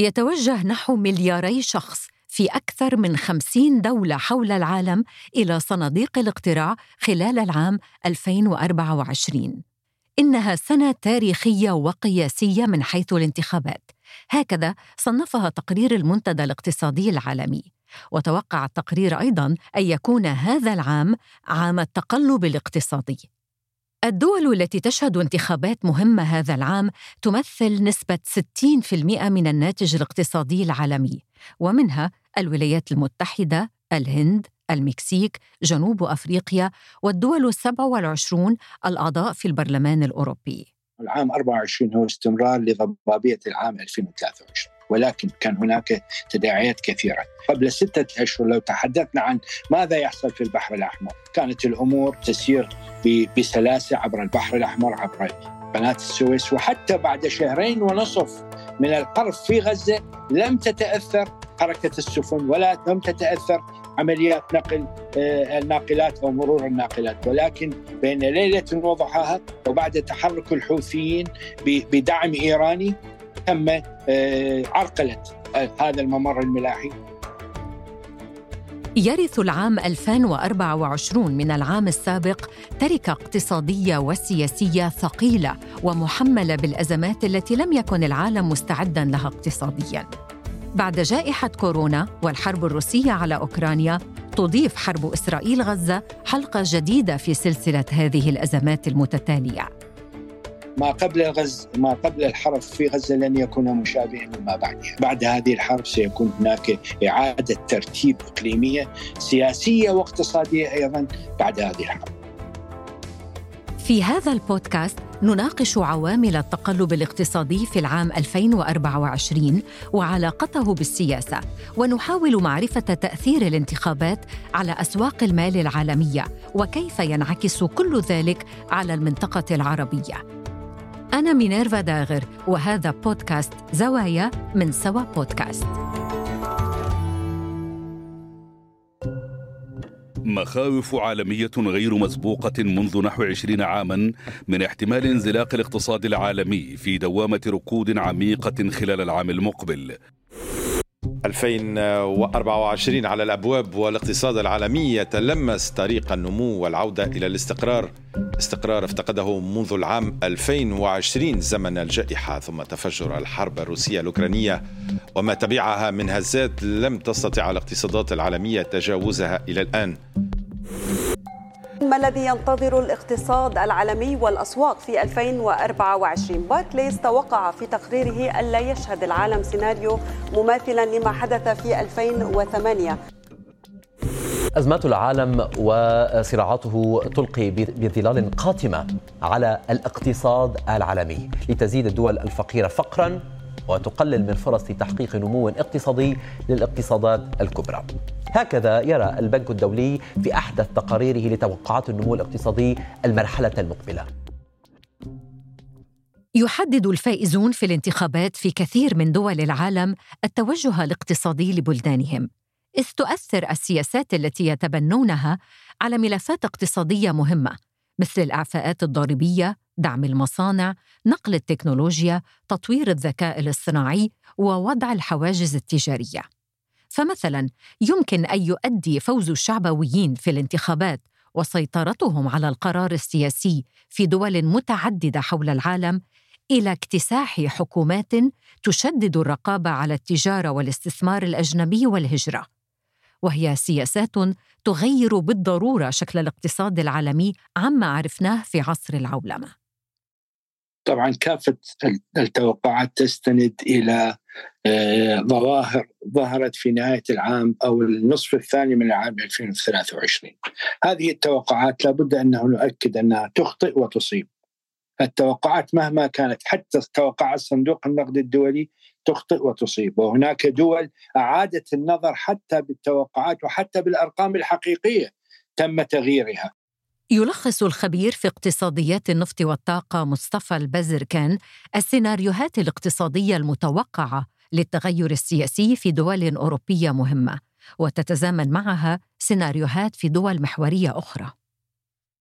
يتوجه نحو ملياري شخص في أكثر من خمسين دولة حول العالم إلى صناديق الاقتراع خلال العام 2024 إنها سنة تاريخية وقياسية من حيث الانتخابات. هكذا صنفها تقرير المنتدى الاقتصادي العالمي. وتوقع التقرير أيضاً أن يكون هذا العام عام التقلب الاقتصادي. الدول التي تشهد انتخابات مهمة هذا العام تمثل نسبة 60% من الناتج الاقتصادي العالمي ومنها الولايات المتحدة، الهند، المكسيك، جنوب أفريقيا والدول السبع والعشرون الأعضاء في البرلمان الأوروبي. العام 24 هو استمرار لضبابية العام 2023 ولكن كان هناك تداعيات كثيرة. قبل ستة أشهر لو تحدثنا عن ماذا يحصل في البحر الأحمر. كانت الأمور تسير بسلاسة عبر البحر الأحمر عبر قناة السويس وحتى بعد شهرين ونصف من القرف في غزة لم تتأثر حركة السفن ولا لم تتأثر عمليات نقل آه، الناقلات أو مرور الناقلات. ولكن بين ليلة وضحاها وبعد تحرك الحوثيين بدعم إيراني تم آه، عرقله هذا الممر الملاحي يرث العام 2024 من العام السابق تركة اقتصادية وسياسية ثقيلة ومحملة بالأزمات التي لم يكن العالم مستعدا لها اقتصاديا. بعد جائحة كورونا والحرب الروسية على أوكرانيا تضيف حرب إسرائيل غزة حلقة جديدة في سلسلة هذه الأزمات المتتالية. ما قبل الغز ما قبل الحرب في غزة لن يكون مشابها لما بعدها، بعد هذه الحرب سيكون هناك إعادة ترتيب إقليمية سياسية واقتصادية أيضا بعد هذه الحرب. في هذا البودكاست نناقش عوامل التقلب الاقتصادي في العام 2024 وعلاقته بالسياسة ونحاول معرفة تأثير الانتخابات على أسواق المال العالمية وكيف ينعكس كل ذلك على المنطقة العربية أنا مينيرفا داغر وهذا بودكاست زوايا من سوا بودكاست. مخاوف عالمية غير مسبوقة منذ نحو عشرين عاما من احتمال انزلاق الاقتصاد العالمي في دوامة ركود عميقة خلال العام المقبل. 2024 على الأبواب والاقتصاد العالمي يتلمس طريق النمو والعودة إلى الاستقرار. استقرار افتقده منذ العام 2020 زمن الجائحة ثم تفجر الحرب الروسية الأوكرانية وما تبعها من هزات لم تستطع الاقتصادات العالمية تجاوزها إلى الآن. ما الذي ينتظر الاقتصاد العالمي والأسواق في 2024 باركليز توقع في تقريره ألا يشهد العالم سيناريو مماثلا لما حدث في 2008 أزمات العالم وصراعاته تلقي بظلال قاتمة على الاقتصاد العالمي لتزيد الدول الفقيرة فقرا وتقلل من فرص تحقيق نمو اقتصادي للاقتصادات الكبرى. هكذا يرى البنك الدولي في أحدث تقاريره لتوقعات النمو الاقتصادي المرحلة المقبلة. يحدد الفائزون في الانتخابات في كثير من دول العالم التوجه الاقتصادي لبلدانهم إذ تؤثر السياسات التي يتبنونها على ملفات اقتصادية مهمة مثل الإعفاءات الضريبية دعم المصانع نقل التكنولوجيا تطوير الذكاء الاصطناعي ووضع الحواجز التجارية فمثلا يمكن أن يؤدي فوز الشعبويين في الانتخابات وسيطرتهم على القرار السياسي في دول متعددة حول العالم إلى اكتساح حكومات تشدد الرقابة على التجارة والاستثمار الأجنبي والهجرة. وهي سياسات تغير بالضرورة شكل الاقتصاد العالمي عما عرفناه في عصر العولمة. طبعا كافة التوقعات تستند إلى ظواهر ظهرت في نهاية العام أو النصف الثاني من العام 2023 هذه التوقعات لابد أنه نؤكد أنها تخطئ وتصيب. التوقعات مهما كانت حتى توقعات صندوق النقد الدولي تخطئ وتصيب. وهناك دول أعادت النظر حتى بالتوقعات وحتى بالأرقام الحقيقية تم تغييرها. يلخص الخبير في اقتصاديات النفط والطاقة مصطفى البزركان السيناريوهات الاقتصادية المتوقعة للتغير السياسي في دول أوروبية مهمة وتتزامن معها سيناريوهات في دول محورية أخرى.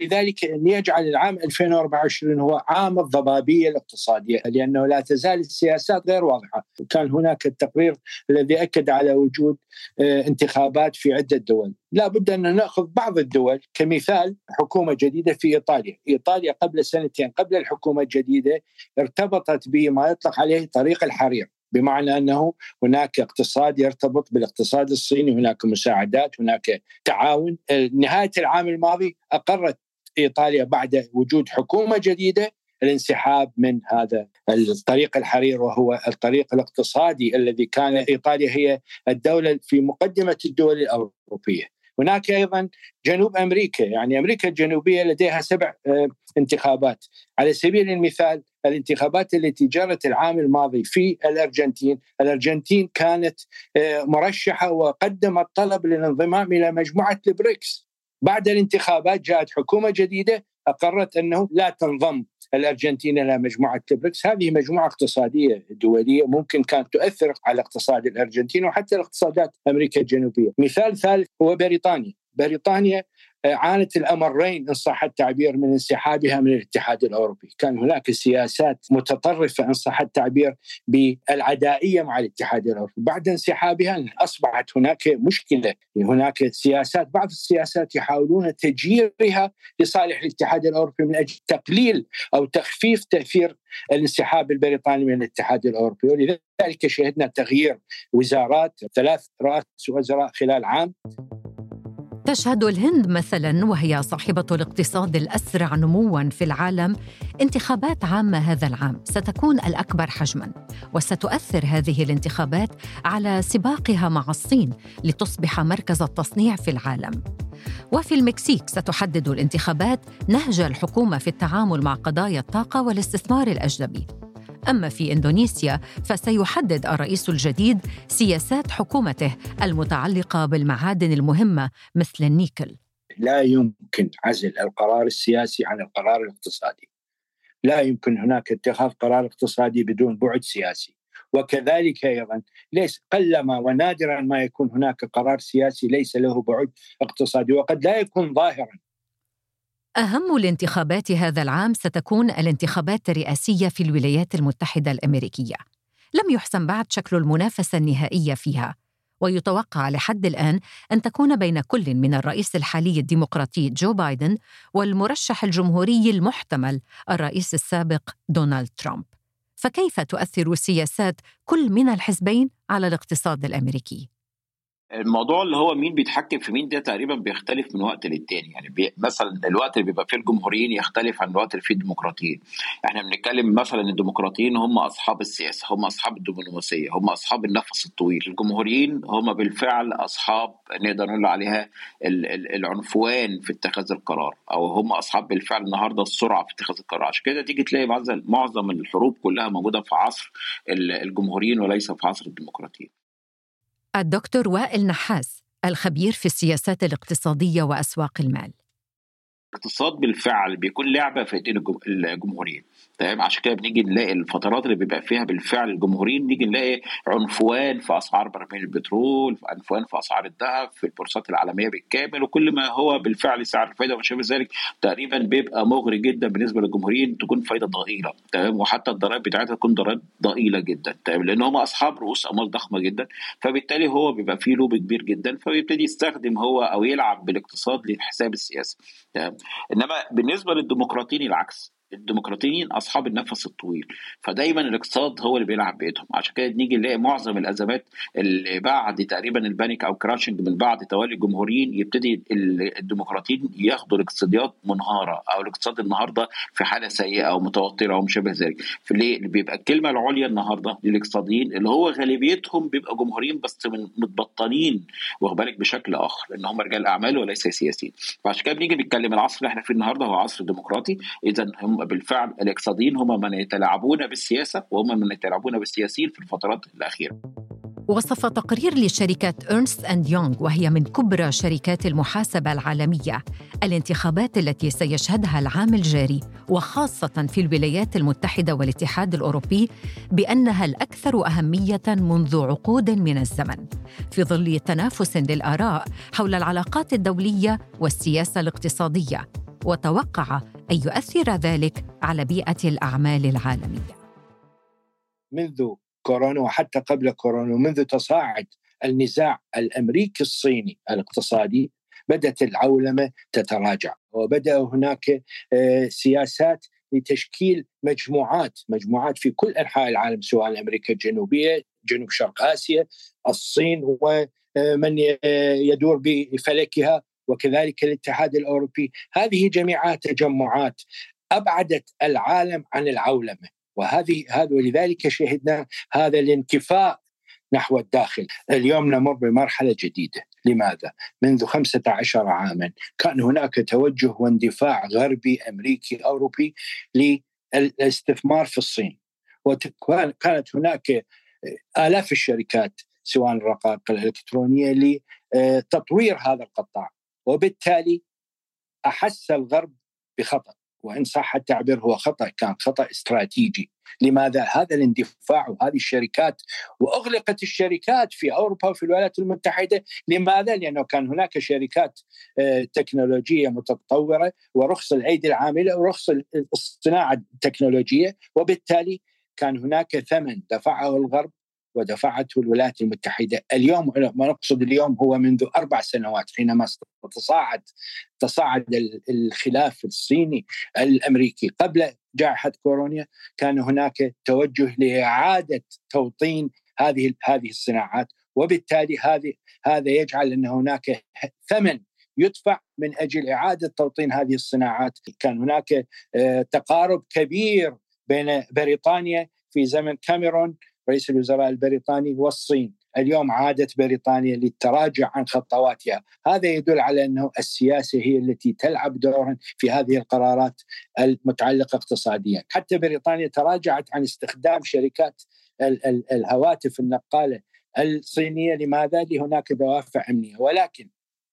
لذلك يجعل العام 2024 هو عام الضبابية الاقتصادية لأنه لا تزال السياسات غير واضحة. وكان هناك التقرير الذي أكد على وجود آه، انتخابات في عدة دول. لا بد أن نأخذ بعض الدول كمثال حكومة جديدة في إيطاليا. إيطاليا قبل سنتين قبل الحكومة الجديدة ارتبطت بما يطلق عليه طريق الحرير. بمعنى أنه هناك اقتصاد يرتبط بالاقتصاد الصيني هناك مساعدات هناك تعاون نهاية العام الماضي أقرت إيطاليا بعد وجود حكومة جديدة الانسحاب من هذا الطريق الحرير وهو الطريق الاقتصادي الذي كان إيطاليا هي الدولة في مقدمة الدول الأوروبية. هناك أيضا جنوب أمريكا يعني أمريكا الجنوبية لديها سبع آه، انتخابات. على سبيل المثال الانتخابات التي جرت العام الماضي في الأرجنتين، الأرجنتين كانت آه، مرشحة وقدمت طلب للانضمام إلى مجموعة البريكس. بعد الانتخابات جاءت حكومة جديدة أقرت أنه لا تنضم. الأرجنتين إلى مجموعة البريكس، هذه مجموعة اقتصادية دولية ممكن كانت تؤثر على اقتصاد الأرجنتين وحتى الاقتصادات أمريكا الجنوبية، مثال ثالث هو بريطانيا، بريطانيا عانت الأمرين إن صح التعبير من انسحابها من الاتحاد الأوروبي، كان هناك سياسات متطرفة إن صح التعبير بالعدائية مع الاتحاد الأوروبي، بعد انسحابها أصبحت هناك مشكلة، هناك سياسات بعض السياسات يحاولون تجييرها لصالح الاتحاد الأوروبي من أجل تقليل أو تخفيف تأثير الانسحاب البريطاني من الاتحاد الأوروبي، ولذلك شهدنا تغيير وزارات ثلاث رؤساء وزراء خلال عام. تشهد الهند مثلا وهي صاحبة الاقتصاد الأسرع نموا في العالم. انتخابات عامة هذا العام ستكون الأكبر حجما وستؤثر هذه الانتخابات على سباقها مع الصين لتصبح مركز التصنيع في العالم. وفي المكسيك ستحدد الانتخابات نهج الحكومة في التعامل مع قضايا الطاقة والاستثمار الأجنبي. أما في إندونيسيا فسيحدد الرئيس الجديد سياسات حكومته المتعلقة بالمعادن المهمة مثل النيكل. لا يمكن عزل القرار السياسي عن القرار الاقتصادي. لا يمكن هناك اتخاذ قرار اقتصادي بدون بعد سياسي. وكذلك أيضا ليس قلما ونادرا ما يكون هناك قرار سياسي ليس له بعد اقتصادي وقد لا يكون ظاهرا. أهم الانتخابات هذا العام ستكون الانتخابات الرئاسية في الولايات المتحدة الأمريكية. لم يحسم بعد شكل المنافسة النهائية فيها، ويتوقع لحد الآن أن تكون بين كل من الرئيس الحالي الديمقراطي جو بايدن والمرشح الجمهوري المحتمل الرئيس السابق دونالد ترامب. فكيف تؤثر سياسات كل من الحزبين على الاقتصاد الأمريكي؟ الموضوع اللي هو مين بيتحكم في مين ده تقريبا بيختلف من وقت للتاني. يعني بي مثلا الوقت اللي بيبقى فيه الجمهوريين يختلف عن الوقت اللي فيه الديمقراطيين. إحنا بنتكلم مثلا الديمقراطيين هم أصحاب السياسة هم أصحاب الدبلوماسية هم أصحاب النفس الطويل. الجمهوريين هم بالفعل أصحاب نقدر نقول عليها العنفوان في اتخاذ القرار أو هم أصحاب بالفعل النهارده السرعة في اتخاذ القرار. عشان كده تيجي تلاقي معظم الحروب كلها موجودة في عصر الجمهوريين وليس في عصر الديمقراطيين. الدكتور وائل نحاس الخبير في السياسات الاقتصادية وأسواق المال. الاقتصاد بالفعل بيكون لعبة في ايدين الجمهوريين. تمام؟ عشان كده بنيجي نلاقي الفترات اللي بيبقى فيها بالفعل الجمهوريين نيجي نلاقي عنفوان في أسعار برميل البترول عنفوان في أسعار الذهب في البورصات العالمية بالكامل وكل ما هو بالفعل سعر الفائده وما شابه ذلك تقريبا بيبقى مغري جدا بالنسبة للجمهوريين تكون فايدة ضئيلة. تمام؟ وحتى الضرائب بتاعتها تكون ضرائب ضئيلة جدا. تمام؟ لأن هم أصحاب رؤوس أموال ضخمة جدا. فبالتالي هو بيبقى فيه لوب كبير جدا. فبيبتدي يستخدم هو أو يلعب بالاقتصاد لحساب السياسة. تمام؟ إنما بالنسبة للديمقراطيين العكس. الديمقراطيين أصحاب النفس الطويل. فدايما الاقتصاد هو اللي بيلعب بإيدهم. عشان كده نيجي نلاقي معظم الأزمات اللي بعد تقريبا ال panic أو crashing من بعد توالي الجمهوريين يبتدي الديمقراطيين ياخدوا الاقتصاديات منهارة أو الاقتصاد النهارده في حالة سيئة أو متوترة أو مشابه ذلك. فليه بيبقى الكلمة العليا النهارده للاقتصاديين اللي هو غالبيتهم بيبقى جمهوريين بس من متبطنين واخد بالك؟ بشكل آخر لأن هم رجال أعمال وليس سياسيين. فعشان كده بنيجي نتكلم العصر اللي إحنا فيه النهارده هو عصر ديمقراطي. اذا هم بالفعل الاقتصاديين هم من يتلاعبون بالسياسة وهم من يتلاعبون بالسياسيين في الفترات الأخيرة. وصف تقرير لشركة إرنست أند يونغ وهي من كبرى شركات المحاسبة العالمية الانتخابات التي سيشهدها العام الجاري وخاصة في الولايات المتحدة والاتحاد الأوروبي بأنها الأكثر أهمية منذ عقود من الزمن في ظل تنافس للآراء حول العلاقات الدولية والسياسة الاقتصادية وتوقع أن يؤثر ذلك على بيئة الأعمال العالمية. منذ كورونا وحتى قبل كورونا ومنذ تصاعد النزاع الأمريكي الصيني الاقتصادي بدأت العولمة تتراجع. وبدأ هناك آه، سياسات لتشكيل مجموعات مجموعات في كل أنحاء العالم سواء أمريكا الجنوبية جنوب شرق آسيا الصين ومن يدور بفلكها وكذلك الاتحاد الأوروبي. هذه جميعها تجمعات أبعدت العالم عن العولمة. وهذه هذا ولذلك شهدنا هذا الانكفاء نحو الداخل. اليوم نمر بمرحلة جديدة. لماذا؟ منذ 15 عاما كان هناك توجه واندفاع غربي أمريكي أوروبي للاستثمار في الصين. وكانت هناك آلاف الشركات سواء الرقائق الإلكترونية لتطوير هذا القطاع. وبالتالي أحس الغرب بخطأ وإن صح التعبير هو خطأ كان خطأ استراتيجي. لماذا؟ هذا الاندفاع وهذه الشركات وأغلقت الشركات في أوروبا وفي الولايات المتحدة. لماذا؟ لأنه كان هناك شركات آه، تكنولوجية متطورة ورخص الأيدي العاملة ورخص الصناعة التكنولوجية وبالتالي كان هناك ثمن دفعه الغرب ودفعته الولايات المتحدة. اليوم ما نقصد اليوم هو منذ أربع سنوات حينما تصاعد تصاعد الخلاف الصيني الأمريكي. قبل جائحة كورونا كان هناك توجه لإعادة توطين هذه هذه الصناعات وبالتالي هذه هذا يجعل أن هناك ثمن يدفع من أجل إعادة توطين هذه الصناعات، كان هناك آه، تقارب كبير بين بريطانيا في زمن كاميرون رئيس الوزراء البريطاني والصين اليوم عادت بريطانيا للتراجع عن خطواتها. هذا يدل على أنه السياسة هي التي تلعب دورا في هذه القرارات المتعلقة اقتصاديا. حتى بريطانيا تراجعت عن استخدام شركات الهواتف النقالة الصينية. لماذا؟ لهناك دوافع أمنية. ولكن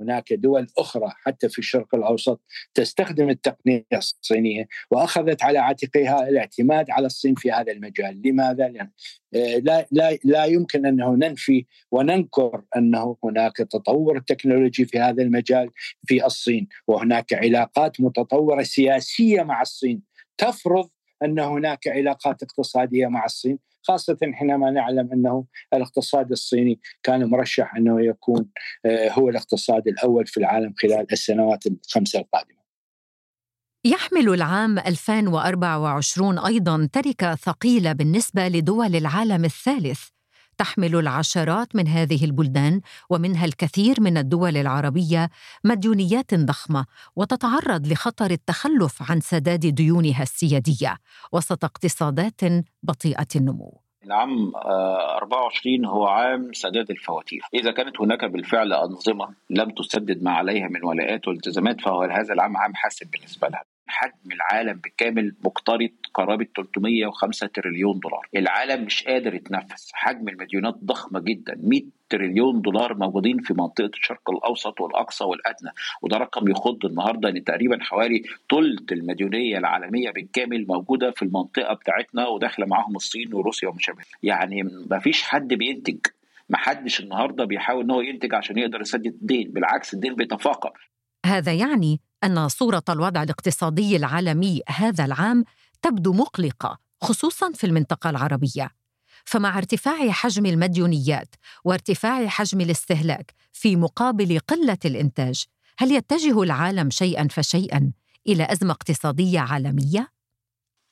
هناك دول أخرى حتى في الشرق الأوسط تستخدم التقنية الصينية وأخذت على عاتقها الاعتماد على الصين في هذا المجال لماذا؟ لأن آه، لا, لا, لا يمكن أنه ننفي وننكر أنه هناك تطور تكنولوجي في هذا المجال في الصين وهناك علاقات متطورة سياسية مع الصين تفرض أن هناك علاقات اقتصادية مع الصين خاصة حينما نعلم أنه الاقتصاد الصيني كان مرشح أنه يكون آه، هو الاقتصاد الأول في العالم خلال السنوات الخمسة القادمة. يحمل العام 2024 أيضا تركة ثقيلة بالنسبة لدول العالم الثالث. تحمل العشرات من هذه البلدان ومنها الكثير من الدول العربية مديونيات ضخمة وتتعرض لخطر التخلف عن سداد ديونها السيادية وسط اقتصادات بطيئة النمو. العام 24 هو عام سداد الفواتير. إذا كانت هناك بالفعل أنظمة لم تسدد ما عليها من ولاءات والتزامات فهو هذا العام عام حاسم بالنسبة لها. حجم العالم بالكامل مقترض قرابة 305 تريليون دولار. العالم مش قادر يتنفس. حجم المديونات ضخمه جدا. 100 تريليون دولار موجودين في منطقة الشرق الأوسط والأقصى والأدنى. وده رقم يخض النهارده إن تقريبا حوالي ثلث المديونية العالمية بالكامل موجودة في المنطقة بتاعتنا وداخلة معاهم الصين وروسيا وما شابه يعني ما فيش حد بينتج. ما حدش النهارده بيحاول إن هو ينتج عشان يقدر يسدد الدين. بالعكس الدين بيتفاقم. هذا يعني أن صورة الوضع الاقتصادي العالمي هذا العام تبدو مقلقة خصوصا في المنطقة العربية. فمع ارتفاع حجم المديونيات وارتفاع حجم الاستهلاك في مقابل قلة الإنتاج هل يتجه العالم شيئا فشيئا إلى أزمة اقتصادية عالمية؟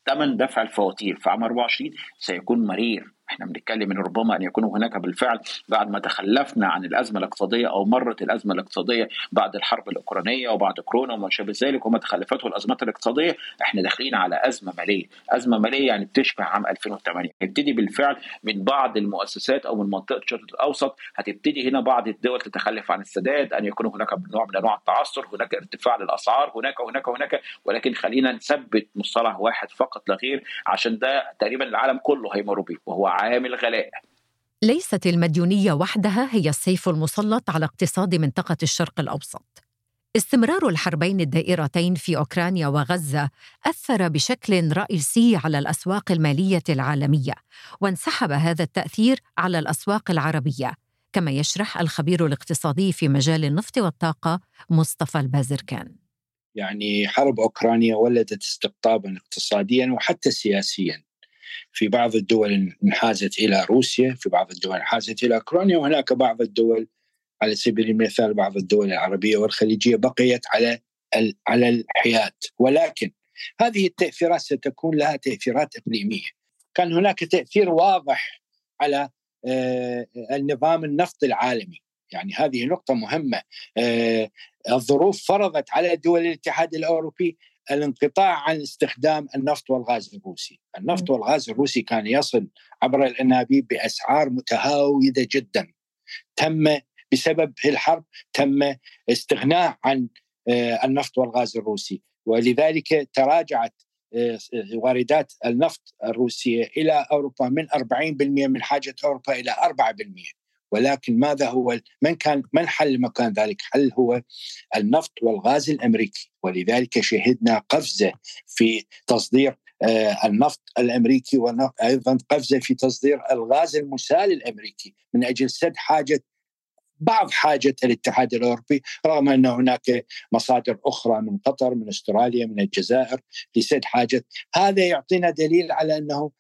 ثمن دفع الفواتير في عام 24 سيكون مرير. إحنا بنتكلم إن ربما أن يكون هناك بالفعل بعد ما تخلفنا عن الأزمة الاقتصادية أو مرت الأزمة الاقتصادية بعد الحرب الأوكرانية وبعد كورونا وما شابه ذلك وما تخلفته الأزمات الاقتصادية إحنا داخلين على أزمة مالية، أزمة مالية يعني بتشبه عام 2008 هيبتدي بالفعل من بعض المؤسسات أو من منطقة الشرق الأوسط هتبتدي هنا بعض الدول تتخلف عن السداد أن يكون هناك نوع من أنواع التعثر، هناك ارتفاع للأسعار هناك وهناك وهناك ولكن خلينا نثبت مصطلح واحد فقط لا غير عشان ده تقريبا العالم كله هيمر به وهو عامل غلاء. ليست المديونية وحدها هي السيف المسلط على اقتصاد منطقة الشرق الأوسط. استمرار الحربين الدائرتين في أوكرانيا وغزة أثر بشكل رئيسي على الأسواق المالية العالمية وانسحب هذا التأثير على الأسواق العربية كما يشرح الخبير الاقتصادي في مجال النفط والطاقة مصطفى البازركان. يعني حرب أوكرانيا ولدت استقطابا اقتصاديا وحتى سياسيا. في بعض الدول انحازت إلى روسيا، في بعض الدول انحازت إلى أوكرانيا وهناك بعض الدول على سبيل المثال بعض الدول العربية والخليجية بقيت على على الحياد. ولكن هذه التأثيرات ستكون لها تأثيرات إقليمية. كان هناك تأثير واضح على آه، النظام النفطي العالمي. يعني هذه نقطة مهمة. آه، الظروف فرضت على دول الاتحاد الأوروبي الانقطاع عن استخدام النفط والغاز الروسي. النفط والغاز الروسي كان يصل عبر الأنابيب بأسعار متهاوده جدا. تم بسبب الحرب تم استغناء عن آه، النفط والغاز الروسي. ولذلك تراجعت آه، واردات النفط الروسية إلى أوروبا من 40% من حاجة أوروبا إلى 4% ولكن ماذا هو من كان من حل مكان ذلك؟ حل هو النفط والغاز الأمريكي ولذلك شهدنا قفزة في تصدير آه، النفط الأمريكي وأيضا قفزة في تصدير الغاز المسال الأمريكي من أجل سد حاجة بعض حاجة الاتحاد الأوروبي رغم أن هناك مصادر أخرى من قطر من أستراليا من الجزائر لسد حاجة هذا يعطينا دليل على أنه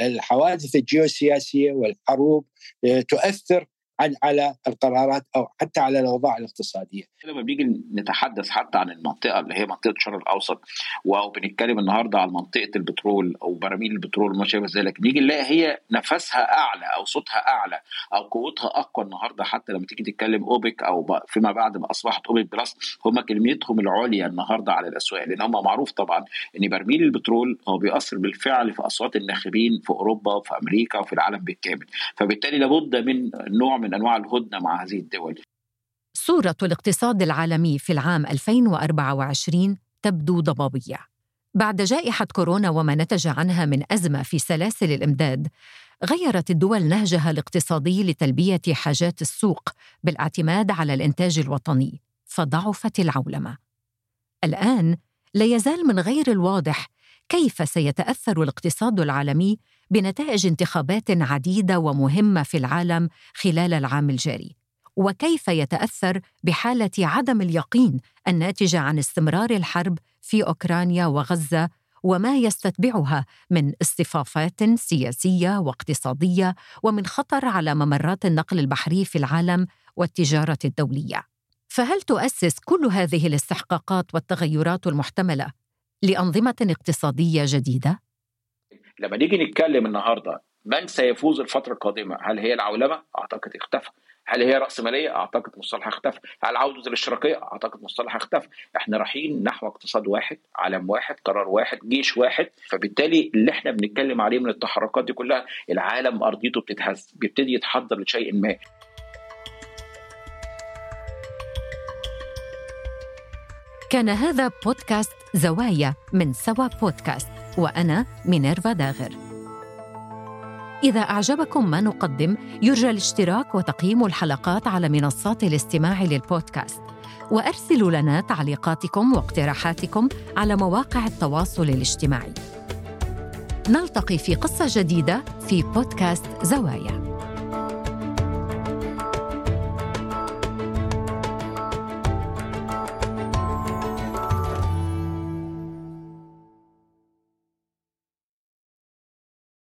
الحوادث الجيوسياسية والحروب آه، تؤثر على القرارات أو حتى على الأوضاع الاقتصادية. لما بنيجي نتحدث حتى عن المنطقة اللي هي منطقة الشرق الأوسط وبنتكلم النهارده عن منطقة البترول أو براميل البترول وما شابه ذلك بنيجي نلاقي هي نفسها أعلى أو صوتها أعلى أو قوتها أقوى النهارده حتى لما تيجي تتكلم أوبك أو فيما بعد ما أصبحت أوبك plus هم كلمتهم العليا النهارده على الأسواق لأن هم معروف طبعا إن برميل البترول هو بيأثر بالفعل في أصوات الناخبين في أوروبا وفي أمريكا وفي العالم بالكامل فبالتالي لابد من نوع من من أنواع الهدنة مع هذه الدول. صوره الاقتصاد العالمي في العام 2024 تبدو ضبابية. بعد جائحة كورونا وما نتج عنها من أزمة في سلاسل الإمداد، غيرت الدول نهجها الاقتصادي لتلبية حاجات السوق بالاعتماد على الإنتاج الوطني، فضعفت العولمة. الآن لا يزال من غير الواضح كيف سيتأثر الاقتصاد العالمي بنتائج انتخابات عديدة ومهمة في العالم خلال العام الجاري. وكيف يتأثر بحالة عدم اليقين الناتجه عن استمرار الحرب في أوكرانيا وغزة وما يستتبعها من اصطفافات سياسية واقتصادية ومن خطر على ممرات النقل البحري في العالم والتجارة الدولية. فهل تؤسس كل هذه الاستحقاقات والتغيرات المحتملة لأنظمة اقتصادية جديدة؟ لما نيجي نتكلم النهارده من سيفوز الفترة القادمة هل هي العولمة أعتقد اختفى هل هي رأسمالية؟ أعتقد مصطلح اختفى. هل عودة الاشتراكية؟ أعتقد مصطلح اختفى. إحنا رايحين نحو اقتصاد واحد، عالم واحد، قرار واحد، جيش واحد، فبالتالي اللي إحنا بنتكلم عليه من التحركات دي كلها العالم أرضيته بتتهز، بيبتدي يتحضر لشيء ما. كان هذا بودكاست زوايا من سوا بودكاست وأنا مينيرفا داغر. إذا أعجبكم ما نقدم يرجى الاشتراك وتقييم الحلقات على منصات الاستماع للبودكاست. وأرسلوا لنا تعليقاتكم واقتراحاتكم على مواقع التواصل الاجتماعي. نلتقي في قصة جديدة في بودكاست زوايا.